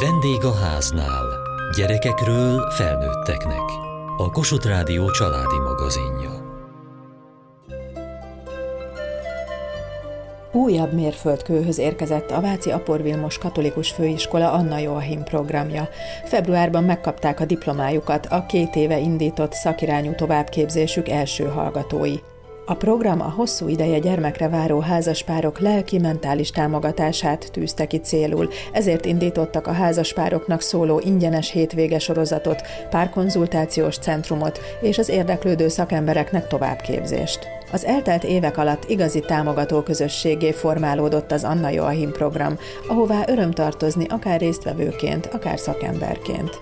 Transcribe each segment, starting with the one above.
Vendég a háznál. Gyerekekről felnőtteknek. A Kossuth Rádió családi magazinja. Újabb mérföldkőhöz érkezett a Váci Apor Vilmos Katolikus Főiskola Anna Joachim programja. Februárban megkapták a diplomájukat a két éve indított szakirányú továbbképzésük első hallgatói. A program a hosszú ideje gyermekre váró házaspárok lelki-mentális támogatását tűzte ki célul, ezért indítottak a házaspároknak szóló ingyenes hétvége sorozatot, párkonzultációs centrumot és az érdeklődő szakembereknek továbbképzést. Az eltelt évek alatt igazi támogató közösségé formálódott az Anna Joachim program, ahová öröm tartozni akár résztvevőként, akár szakemberként.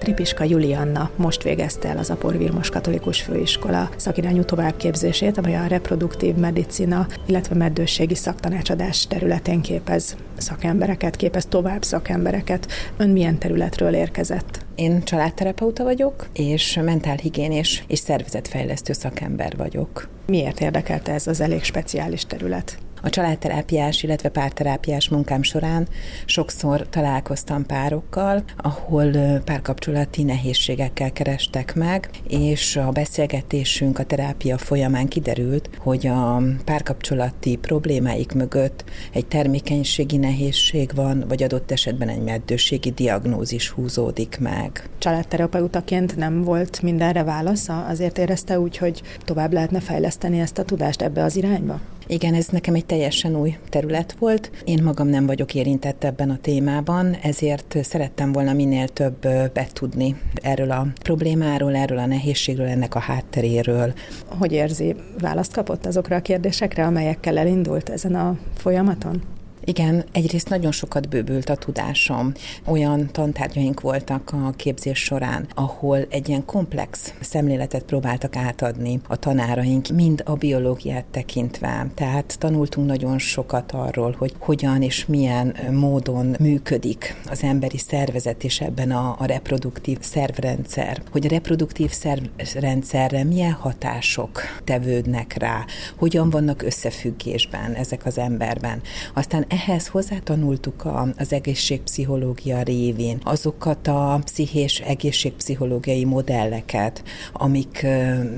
Tripiska Julianna most végezte el az Apor Vilmos Katolikus Főiskola szakirányú továbbképzését, amely a reproduktív medicina, illetve meddőségi szaktanácsadás területén képez szakembereket, képez tovább szakembereket. Ön milyen területről érkezett? Én családterapeuta vagyok, és mentálhigiénés és szervezetfejlesztő szakember vagyok. Miért érdekelte ez az elég speciális terület? A családterápiás, illetve párterápiás munkám során sokszor találkoztam párokkal, ahol párkapcsolati nehézségekkel kerestek meg, és a beszélgetésünk a terápia folyamán kiderült, hogy a párkapcsolati problémáik mögött egy termékenységi nehézség van, vagy adott esetben egy meddőségi diagnózis húzódik meg. Családterapeutaként nem volt mindenre válasza, azért érezte úgy, hogy tovább lehetne fejleszteni ezt a tudást ebbe az irányba? Igen, ez nekem egy teljesen új terület volt. Én magam nem vagyok érintett ebben a témában, ezért szerettem volna minél több betudni erről a problémáról, erről a nehézségről, ennek a hátteréről. Hogy érzi, választ kapott azokra a kérdésekre, amelyekkel elindult ezen a folyamaton? Igen, egyrészt nagyon sokat bővült a tudásom. Olyan tantárgyaink voltak a képzés során, ahol egy ilyen komplex szemléletet próbáltak átadni a tanáraink, mind a biológiát tekintve. Tehát tanultunk nagyon sokat arról, hogy hogyan és milyen módon működik az emberi szervezet és ebben a, a reproduktív szervrendszer. Hogy a reproduktív szervrendszerre milyen hatások tevődnek rá, hogyan vannak összefüggésben ezek az emberben. Aztán ehhez hozzátanultuk a, az egészségpszichológia révén azokat a pszichés egészségpszichológiai modelleket, amik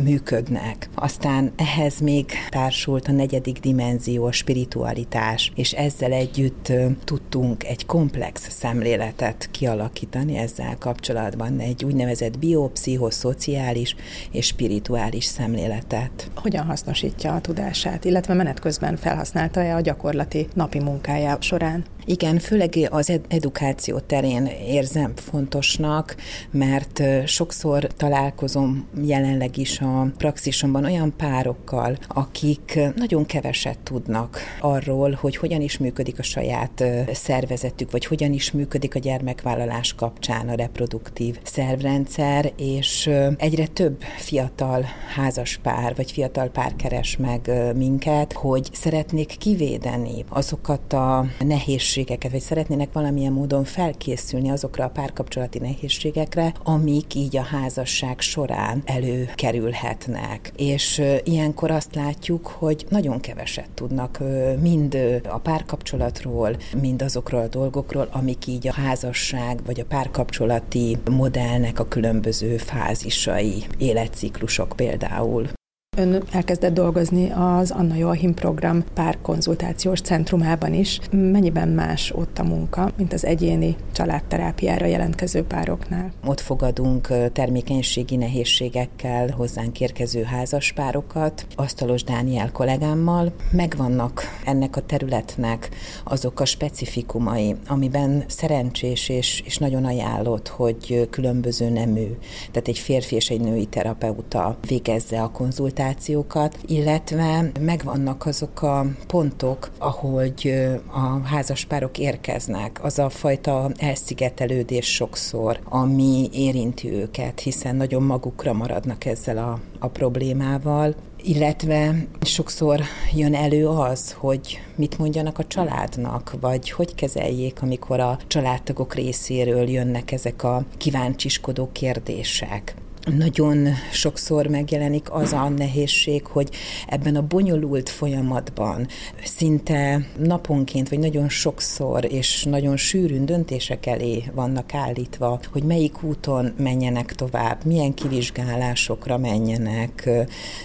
működnek. Aztán ehhez még társult a negyedik dimenzió, a spiritualitás, és ezzel együtt tudtunk egy komplex szemléletet kialakítani ezzel kapcsolatban, egy úgynevezett biopszichoszociális és spirituális szemléletet. Hogyan hasznosítja a tudását, illetve menet közben felhasználta-e a gyakorlati napi munkát? Munkája során. Igen, főleg az ed- edukáció terén érzem fontosnak, mert sokszor találkozom jelenleg is a praxisomban olyan párokkal, akik nagyon keveset tudnak arról, hogy hogyan is működik a saját szervezetük, vagy hogyan is működik a gyermekvállalás kapcsán a reproduktív szervrendszer, és egyre több fiatal házaspár, vagy fiatal pár keres meg minket, hogy szeretnék kivédeni azokat a nehézségeket, nehézségeket, vagy szeretnének valamilyen módon felkészülni azokra a párkapcsolati nehézségekre, amik így a házasság során előkerülhetnek. És ilyenkor azt látjuk, hogy nagyon keveset tudnak mind a párkapcsolatról, mind azokról a dolgokról, amik így a házasság vagy a párkapcsolati modellnek a különböző fázisai, életciklusok például. Ön elkezdett dolgozni az Anna Joachim program pár konzultációs centrumában is. Mennyiben más ott a munka, mint az egyéni családterápiára jelentkező pároknál? Ott fogadunk termékenységi nehézségekkel hozzánk érkező házaspárokat, Asztalos Dániel kollégámmal. Megvannak ennek a területnek azok a specifikumai, amiben szerencsés és, és nagyon ajánlott, hogy különböző nemű, tehát egy férfi és egy női terapeuta végezze a konzultációt, konzultációkat, illetve megvannak azok a pontok, ahogy a házaspárok érkeznek, az a fajta elszigetelődés sokszor, ami érinti őket, hiszen nagyon magukra maradnak ezzel a, a problémával, illetve sokszor jön elő az, hogy mit mondjanak a családnak, vagy hogy kezeljék, amikor a családtagok részéről jönnek ezek a kíváncsiskodó kérdések nagyon sokszor megjelenik az a nehézség, hogy ebben a bonyolult folyamatban szinte naponként, vagy nagyon sokszor és nagyon sűrűn döntések elé vannak állítva, hogy melyik úton menjenek tovább, milyen kivizsgálásokra menjenek,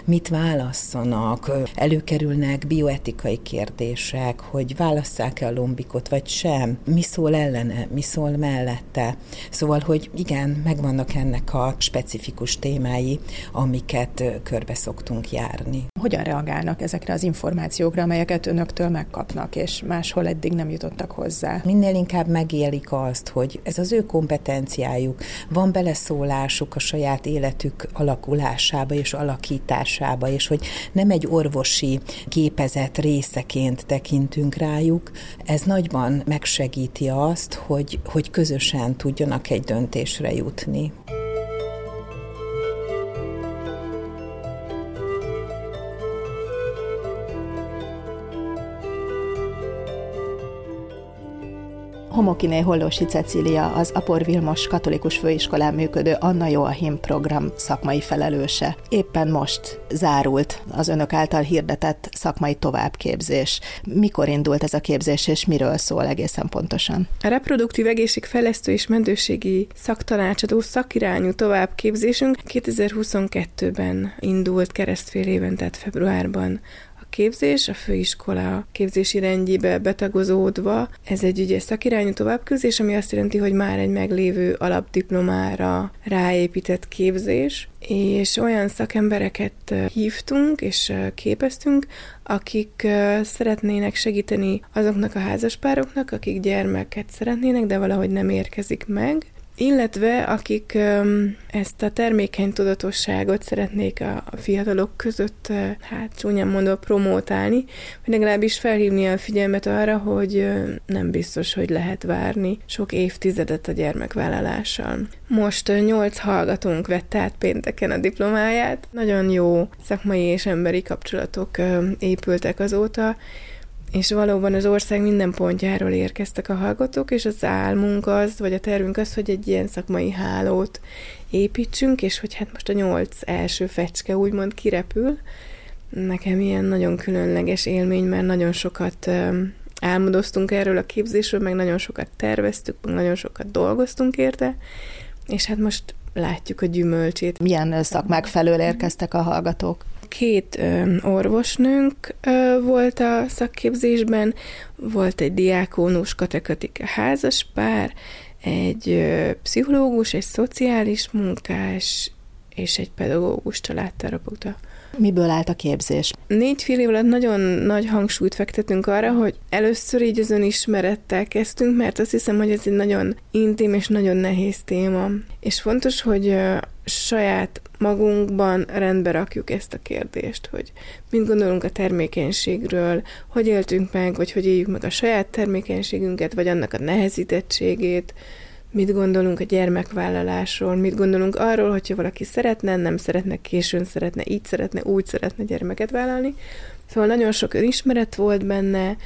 mit válasszanak, előkerülnek bioetikai kérdések, hogy válasszák-e a lombikot, vagy sem, mi szól ellene, mi szól mellette. Szóval, hogy igen, megvannak ennek a specifikus specifikus témái, amiket körbe szoktunk járni. Hogyan reagálnak ezekre az információkra, amelyeket önöktől megkapnak, és máshol eddig nem jutottak hozzá? Minél inkább megélik azt, hogy ez az ő kompetenciájuk, van beleszólásuk a saját életük alakulásába és alakításába, és hogy nem egy orvosi gépezet részeként tekintünk rájuk, ez nagyban megsegíti azt, hogy, hogy közösen tudjanak egy döntésre jutni. Homokiné Hollósi Cecília, az Apor Vilmos Katolikus Főiskolán működő Anna Joachim program szakmai felelőse. Éppen most zárult az önök által hirdetett szakmai továbbképzés. Mikor indult ez a képzés, és miről szól egészen pontosan? A reproduktív egészségfejlesztő és mentőségi szaktanácsadó szakirányú továbbképzésünk 2022-ben indult keresztfél éven, tehát februárban képzés, a főiskola képzési rendjébe betagozódva. Ez egy ugye szakirányú továbbképzés, ami azt jelenti, hogy már egy meglévő alapdiplomára ráépített képzés, és olyan szakembereket hívtunk és képeztünk, akik szeretnének segíteni azoknak a házaspároknak, akik gyermeket szeretnének, de valahogy nem érkezik meg, illetve akik ezt a termékeny tudatosságot szeretnék a fiatalok között, hát csúnyán mondva promótálni, vagy legalábbis felhívni a figyelmet arra, hogy nem biztos, hogy lehet várni sok évtizedet a gyermekvállalással. Most nyolc hallgatónk vett át pénteken a diplomáját. Nagyon jó szakmai és emberi kapcsolatok épültek azóta, és valóban az ország minden pontjáról érkeztek a hallgatók, és az álmunk az, vagy a tervünk az, hogy egy ilyen szakmai hálót építsünk, és hogy hát most a nyolc első fecske úgymond kirepül. Nekem ilyen nagyon különleges élmény, mert nagyon sokat álmodoztunk erről a képzésről, meg nagyon sokat terveztük, meg nagyon sokat dolgoztunk érte, és hát most látjuk a gyümölcsét. Milyen szakmák felől érkeztek a hallgatók? Két orvosnőnk volt a szakképzésben, volt egy diákónus katekötik házas pár, egy pszichológus, egy szociális munkás és egy pedagógus családterapeuta. Miből állt a képzés? Négy fél év alatt nagyon nagy hangsúlyt fektetünk arra, hogy először így az önismerettel kezdtünk, mert azt hiszem, hogy ez egy nagyon intim és nagyon nehéz téma. És fontos, hogy saját magunkban rendbe rakjuk ezt a kérdést, hogy mit gondolunk a termékenységről, hogy éltünk meg, vagy hogy éljük meg a saját termékenységünket, vagy annak a nehezítettségét, mit gondolunk a gyermekvállalásról, mit gondolunk arról, hogyha valaki szeretne, nem szeretne, későn szeretne, így szeretne, úgy szeretne gyermeket vállalni. Szóval nagyon sok önismeret volt benne,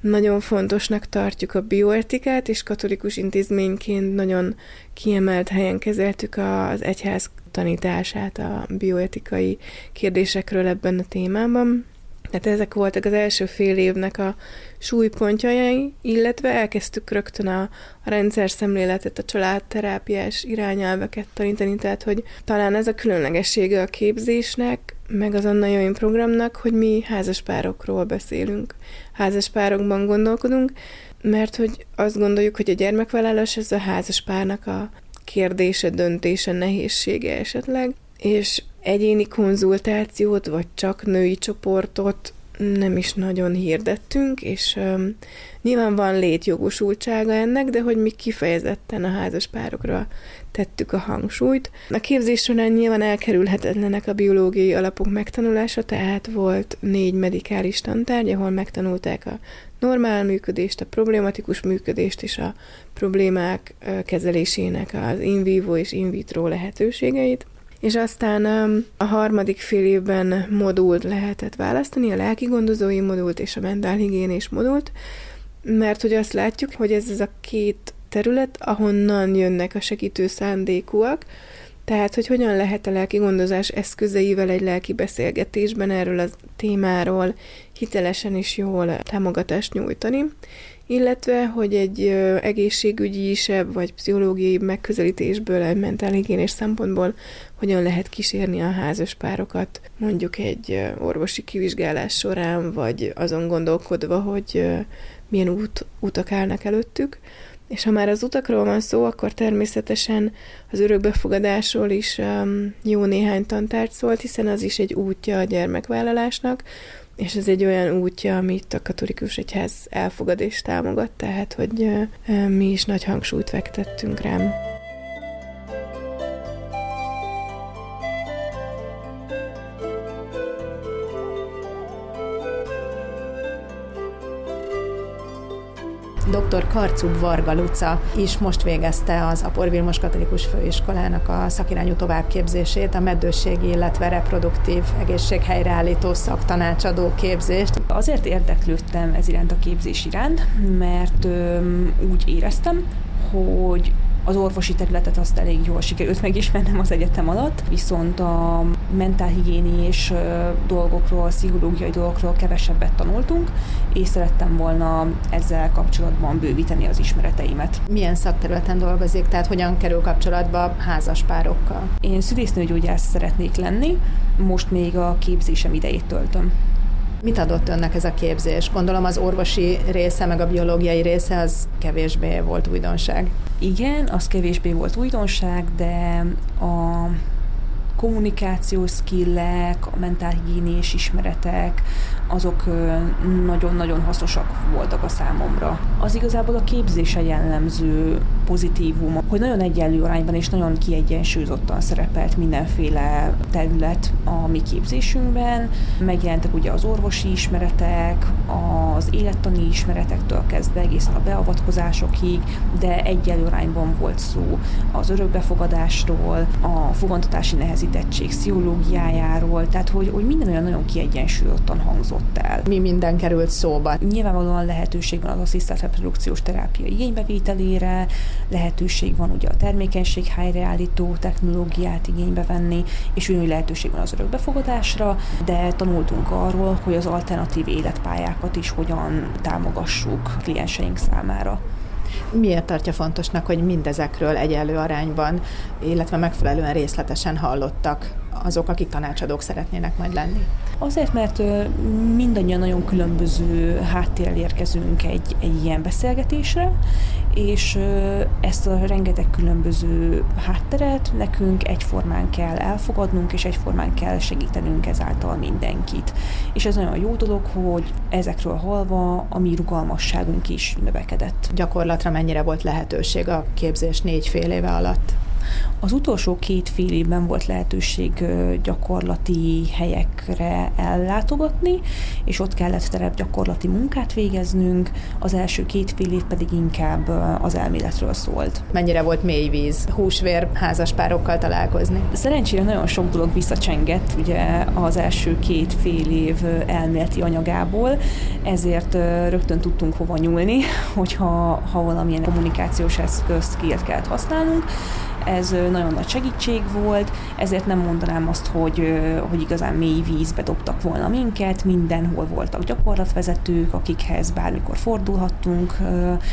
nagyon fontosnak tartjuk a bioetikát, és katolikus intézményként nagyon kiemelt helyen kezeltük az egyház tanítását a bioetikai kérdésekről ebben a témában. Tehát ezek voltak az első fél évnek a súlypontjai, illetve elkezdtük rögtön a, a rendszer szemléletet, a családterápiás irányelveket tanítani, tehát hogy talán ez a különlegessége a képzésnek, meg az Anna Join programnak, hogy mi házaspárokról beszélünk, házaspárokban gondolkodunk, mert hogy azt gondoljuk, hogy a gyermekvállalás ez a házaspárnak a kérdése, döntése, nehézsége esetleg, és egyéni konzultációt, vagy csak női csoportot nem is nagyon hirdettünk, és um, nyilván van létjogosultsága ennek, de hogy mi kifejezetten a házas párokra tettük a hangsúlyt. A képzés során nyilván elkerülhetetlenek a biológiai alapok megtanulása, tehát volt négy medikális tantárgy, ahol megtanulták a normál működést, a problematikus működést és a problémák kezelésének az in vivo és in vitro lehetőségeit és aztán a harmadik fél évben modult lehetett választani, a lelki gondozói modult és a mentálhigiénés modult, mert hogy azt látjuk, hogy ez az a két terület, ahonnan jönnek a segítő szándékúak, Tehát, hogy hogyan lehet a lelki gondozás eszközeivel egy lelki beszélgetésben erről a témáról hitelesen és jól támogatást nyújtani, illetve, hogy egy egészségügyi isebb vagy pszichológiai megközelítésből, egy mentálhigiénés szempontból hogyan lehet kísérni a házas párokat, mondjuk egy orvosi kivizsgálás során, vagy azon gondolkodva, hogy milyen út, utak állnak előttük. És ha már az utakról van szó, akkor természetesen az örökbefogadásról is um, jó néhány tantárgy szólt, hiszen az is egy útja a gyermekvállalásnak, és ez egy olyan útja, amit a katolikus egyház elfogad és támogat, tehát hogy mi is nagy hangsúlyt fektettünk rám. Dr. Karcub Varga Luca is most végezte az Apor Vilmos Katolikus Főiskolának a szakirányú továbbképzését, a meddőségi, illetve reproduktív egészség helyreállító szaktanácsadó képzést. Azért érdeklődtem ez iránt a képzés iránt, mert öm, úgy éreztem, hogy az orvosi területet azt elég jól sikerült megismernem az egyetem alatt, viszont a mentálhigiéniés dolgokról, pszichológiai dolgokról kevesebbet tanultunk, és szerettem volna ezzel kapcsolatban bővíteni az ismereteimet. Milyen szakterületen dolgozik, tehát hogyan kerül kapcsolatba házaspárokkal? Én szülésznőgyógyász szeretnék lenni, most még a képzésem idejét töltöm. Mit adott önnek ez a képzés? Gondolom az orvosi része, meg a biológiai része az kevésbé volt újdonság. Igen, az kevésbé volt újdonság, de a kommunikációs skillek, a mentálhigiénés ismeretek, azok nagyon-nagyon hasznosak voltak a számomra. Az igazából a képzése jellemző pozitívum, hogy nagyon egyenlő arányban és nagyon kiegyensúlyozottan szerepelt mindenféle terület a mi képzésünkben. Megjelentek ugye az orvosi ismeretek, az élettani ismeretektől kezdve egészen a beavatkozásokig, de egyenlő arányban volt szó az örökbefogadásról, a fogantatási nehezítettség pszichológiájáról, tehát hogy, hogy minden olyan nagyon kiegyensúlyozottan hangzott hangzott el. Mi minden került szóba? Nyilvánvalóan lehetőség van az asszisztált reprodukciós terápia igénybevételére, lehetőség van ugye a termékenység helyreállító technológiát igénybe venni, és ugyanúgy lehetőség van az örökbefogadásra, de tanultunk arról, hogy az alternatív életpályákat is hogyan támogassuk klienseink számára. Miért tartja fontosnak, hogy mindezekről egyenlő arányban, illetve megfelelően részletesen hallottak azok, akik tanácsadók szeretnének majd lenni? Azért, mert mindannyian nagyon különböző háttérrel érkezünk egy, egy ilyen beszélgetésre, és ezt a rengeteg különböző hátteret nekünk egyformán kell elfogadnunk, és egyformán kell segítenünk ezáltal mindenkit. És ez nagyon jó dolog, hogy ezekről halva a mi rugalmasságunk is növekedett. Gyakorlatra mennyire volt lehetőség a képzés négy fél éve alatt? Az utolsó két fél évben volt lehetőség gyakorlati helyekre ellátogatni, és ott kellett terep gyakorlati munkát végeznünk, az első két fél év pedig inkább az elméletről szólt. Mennyire volt mély víz, húsvér házaspárokkal találkozni? Szerencsére nagyon sok dolog visszacsengett ugye az első két fél év elméleti anyagából, ezért rögtön tudtunk hova nyúlni, hogyha ha valamilyen kommunikációs eszközt kellett használnunk, ez nagyon nagy segítség volt, ezért nem mondanám azt, hogy, hogy igazán mély vízbe dobtak volna minket, mindenhol voltak gyakorlatvezetők, akikhez bármikor fordulhattunk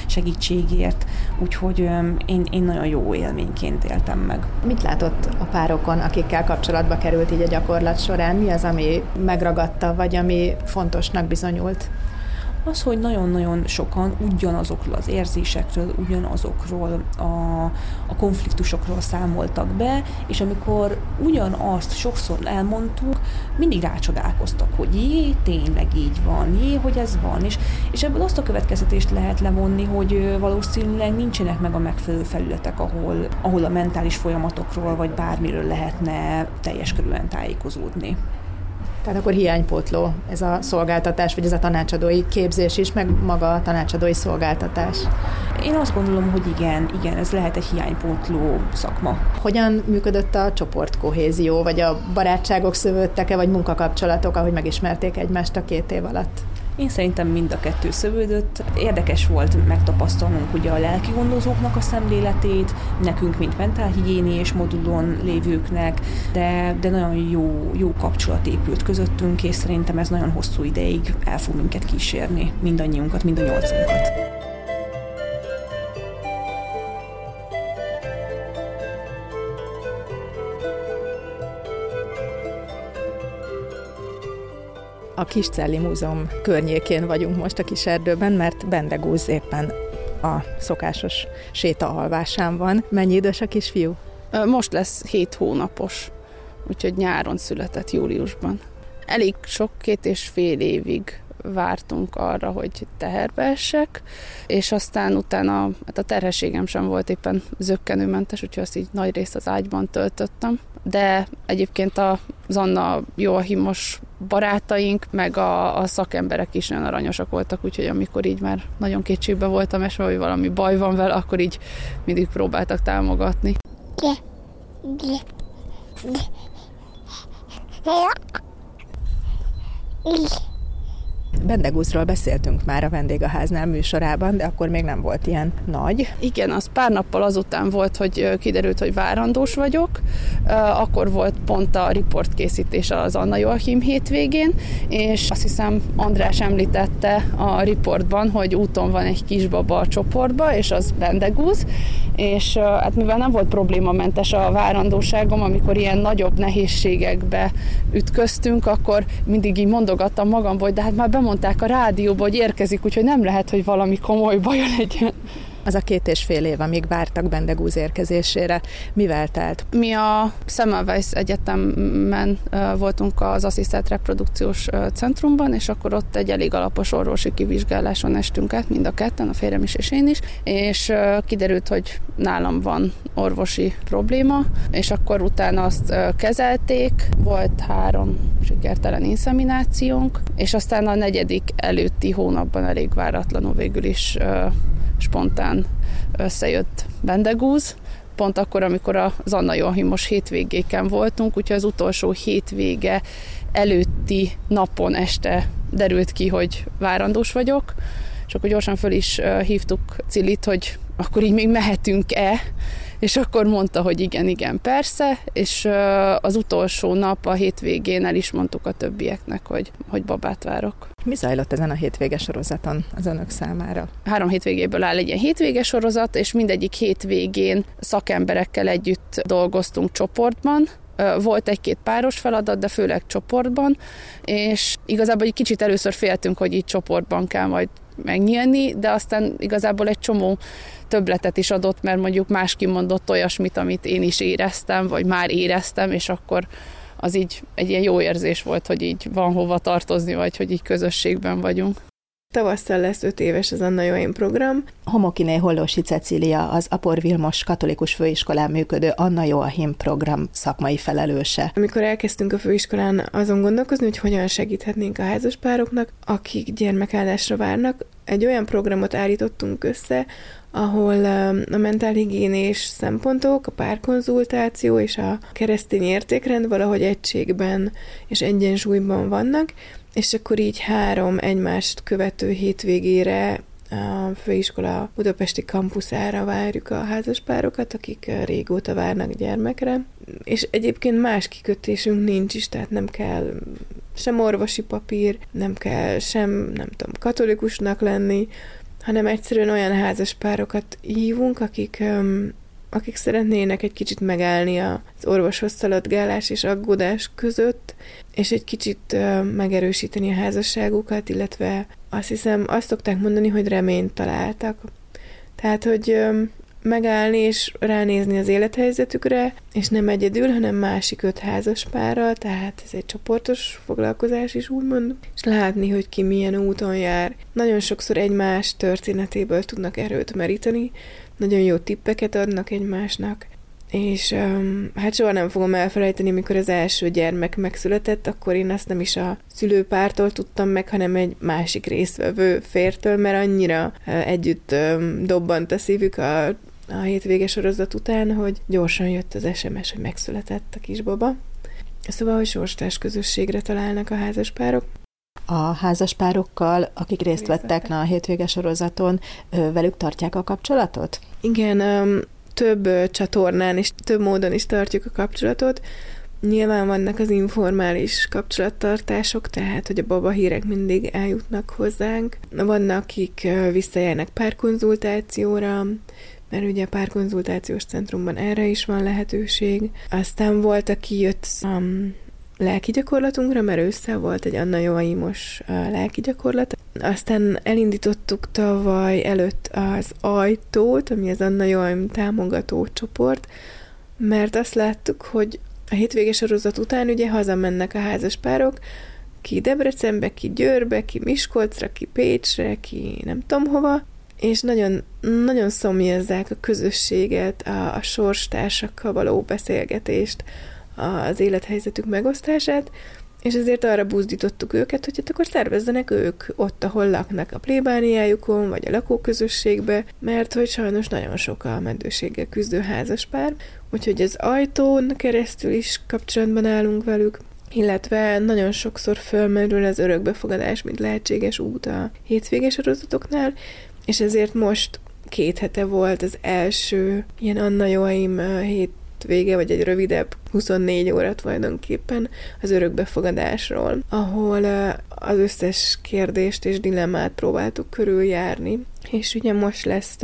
segítségért, úgyhogy én, én nagyon jó élményként éltem meg. Mit látott a párokon, akikkel kapcsolatba került így a gyakorlat során? Mi az, ami megragadta, vagy ami fontosnak bizonyult? Az, hogy nagyon-nagyon sokan ugyanazokról az érzésekről, ugyanazokról a, a konfliktusokról számoltak be, és amikor ugyanazt sokszor elmondtuk, mindig rácsodálkoztak, hogy jé, tényleg így van, jé, hogy ez van, és, és ebből azt a következtetést lehet levonni, hogy valószínűleg nincsenek meg a megfelelő felületek, ahol, ahol a mentális folyamatokról, vagy bármiről lehetne teljes körülön tájékozódni. Tehát akkor hiánypótló ez a szolgáltatás, vagy ez a tanácsadói képzés is, meg maga a tanácsadói szolgáltatás. Én azt gondolom, hogy igen, igen, ez lehet egy hiánypótló szakma. Hogyan működött a csoportkohézió, vagy a barátságok szövődtek-e, vagy munkakapcsolatok, ahogy megismerték egymást a két év alatt? Én szerintem mind a kettő szövődött. Érdekes volt megtapasztalnunk ugye a lelki gondozóknak a szemléletét, nekünk, mint mentálhigiéni és modulon lévőknek, de, de nagyon jó, jó kapcsolat épült közöttünk, és szerintem ez nagyon hosszú ideig el fog minket kísérni, mindannyiunkat, mind a nyolcunkat. A Kiscelli Múzeum környékén vagyunk most a kis erdőben, mert Bendegúz éppen a szokásos séta van. Mennyi idős a kisfiú? Most lesz 7 hónapos, úgyhogy nyáron született júliusban. Elég sok, két és fél évig vártunk arra, hogy teherbe essek, és aztán utána hát a terhességem sem volt éppen zöggenőmentes, úgyhogy azt így nagy részt az ágyban töltöttem. De egyébként a Zanna Joachimos barátaink, meg a, a szakemberek is nagyon aranyosak voltak, úgyhogy amikor így már nagyon kétségbe voltam, és hogy valami baj van vele, akkor így mindig próbáltak támogatni. Bendegúzról beszéltünk már a vendégháznál műsorában, de akkor még nem volt ilyen nagy. Igen, az pár nappal azután volt, hogy kiderült, hogy várandós vagyok. Akkor volt pont a riportkészítés az Anna Joachim hétvégén, és azt hiszem András említette a riportban, hogy úton van egy kisbaba a csoportba, és az Bendegúz, és hát mivel nem volt problémamentes a várandóságom, amikor ilyen nagyobb nehézségekbe ütköztünk, akkor mindig így mondogattam magam, hogy de hát már bemondták a rádióba, hogy érkezik, úgyhogy nem lehet, hogy valami komoly baja legyen. Az a két és fél év, amíg vártak Bendegúz érkezésére, mivel telt? Mi a Semmelweis Egyetemen voltunk az asszisztált reprodukciós centrumban, és akkor ott egy elég alapos orvosi kivizsgáláson estünk át, mind a ketten, a férjem is és én is, és kiderült, hogy nálam van orvosi probléma, és akkor utána azt kezelték, volt három sikertelen inszeminációnk, és aztán a negyedik előtti hónapban elég váratlanul végül is spontán összejött Bendegúz, pont akkor, amikor az Anna Joachimos hétvégéken voltunk, úgyhogy az utolsó hétvége előtti napon este derült ki, hogy várandós vagyok, és akkor gyorsan föl is hívtuk Cilit, hogy akkor így még mehetünk-e, és akkor mondta, hogy igen, igen, persze, és az utolsó nap a hétvégén el is mondtuk a többieknek, hogy, hogy babát várok. Mi zajlott ezen a hétvége sorozaton az önök számára? Három hétvégéből áll egy ilyen hétvége sorozat, és mindegyik hétvégén szakemberekkel együtt dolgoztunk csoportban, volt egy-két páros feladat, de főleg csoportban, és igazából egy kicsit először féltünk, hogy így csoportban kell majd megnyílni, de aztán igazából egy csomó többletet is adott, mert mondjuk más kimondott olyasmit, amit én is éreztem, vagy már éreztem, és akkor az így egy ilyen jó érzés volt, hogy így van hova tartozni, vagy hogy így közösségben vagyunk. Tavasszal lesz öt éves az Anna Joaim program. Homokiné Hollósi Cecília, az Apor Vilmos Katolikus Főiskolán működő Anna Joachim program szakmai felelőse. Amikor elkezdtünk a főiskolán azon gondolkozni, hogy hogyan segíthetnénk a házaspároknak, akik gyermekállásra várnak, egy olyan programot állítottunk össze, ahol um, a mentálhigiénés szempontok, a párkonzultáció és a keresztény értékrend valahogy egységben és egyensúlyban vannak, és akkor így három egymást követő hétvégére a főiskola budapesti kampuszára várjuk a házaspárokat, akik régóta várnak gyermekre. És egyébként más kikötésünk nincs is, tehát nem kell sem orvosi papír, nem kell sem, nem tudom, katolikusnak lenni, hanem egyszerűen olyan házaspárokat hívunk, akik akik szeretnének egy kicsit megállni az orvoshoz szaladgálás és aggódás között, és egy kicsit megerősíteni a házasságukat, illetve azt hiszem, azt szokták mondani, hogy reményt találtak. Tehát, hogy megállni és ránézni az élethelyzetükre, és nem egyedül, hanem másik öt házas párral, tehát ez egy csoportos foglalkozás is úgymond, és látni, hogy ki milyen úton jár. Nagyon sokszor egymás történetéből tudnak erőt meríteni, nagyon jó tippeket adnak egymásnak, és um, hát soha nem fogom elfelejteni, mikor az első gyermek megszületett, akkor én azt nem is a szülőpártól tudtam meg, hanem egy másik résztvevő fértől, mert annyira uh, együtt um, dobbant a szívük a, a hétvége sorozat után, hogy gyorsan jött az SMS, hogy megszületett a kisbaba. Szóval, hogy sorstás közösségre találnak a házaspárok. A házaspárokkal, akik részt vettek na, a hétvége sorozaton, velük tartják a kapcsolatot? Igen, több csatornán és több módon is tartjuk a kapcsolatot. Nyilván vannak az informális kapcsolattartások, tehát, hogy a baba hírek mindig eljutnak hozzánk. Vannak, akik visszajárnak párkonzultációra, mert ugye a párkonzultációs centrumban erre is van lehetőség. Aztán volt, aki jött a lelki gyakorlatunkra, mert össze volt egy Anna Joaimos lelki gyakorlat. Aztán elindítottuk tavaly előtt az ajtót, ami az Anna Joaim támogató csoport, mert azt láttuk, hogy a hétvége sorozat után ugye hazamennek a házaspárok, ki Debrecenbe, ki Győrbe, ki Miskolcra, ki Pécsre, ki nem tudom hova, és nagyon, nagyon szomjazzák a közösséget, a, a sorstársakkal való beszélgetést, az élethelyzetük megosztását, és ezért arra buzdítottuk őket, hogy hát akkor szervezzenek ők ott, ahol laknak a plébániájukon, vagy a lakóközösségbe, mert hogy sajnos nagyon sok a meddőséggel küzdő házaspár, úgyhogy az ajtón keresztül is kapcsolatban állunk velük, illetve nagyon sokszor fölmerül az örökbefogadás, mint lehetséges út a hétvéges sorozatoknál, és ezért most két hete volt az első ilyen Anna Joaim hét vége, vagy egy rövidebb 24 óra tulajdonképpen az örökbefogadásról, ahol az összes kérdést és dilemmát próbáltuk körüljárni. És ugye most lesz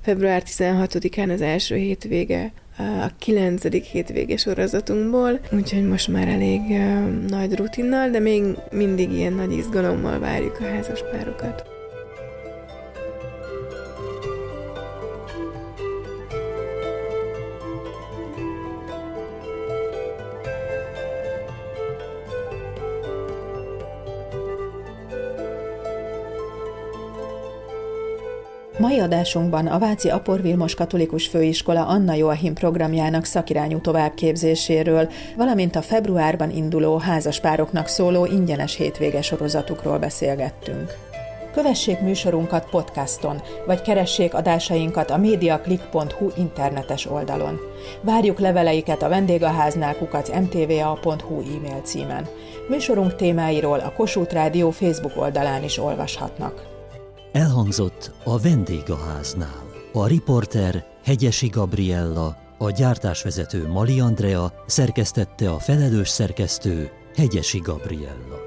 február 16-án az első hétvége a kilencedik hétvége sorozatunkból, úgyhogy most már elég nagy rutinnal, de még mindig ilyen nagy izgalommal várjuk a házaspárokat. Mai adásunkban a Váci Apor Vilmos Katolikus Főiskola Anna Joachim programjának szakirányú továbbképzéséről, valamint a februárban induló házaspároknak szóló ingyenes hétvége sorozatukról beszélgettünk. Kövessék műsorunkat podcaston, vagy keressék adásainkat a mediaclick.hu internetes oldalon. Várjuk leveleiket a vendégháznál kukac mtva.hu e-mail címen. Műsorunk témáiról a Kossuth Rádió Facebook oldalán is olvashatnak. Elhangzott a vendégháznál. A riporter Hegyesi Gabriella, a gyártásvezető Mali Andrea, szerkesztette a felelős szerkesztő Hegyesi Gabriella.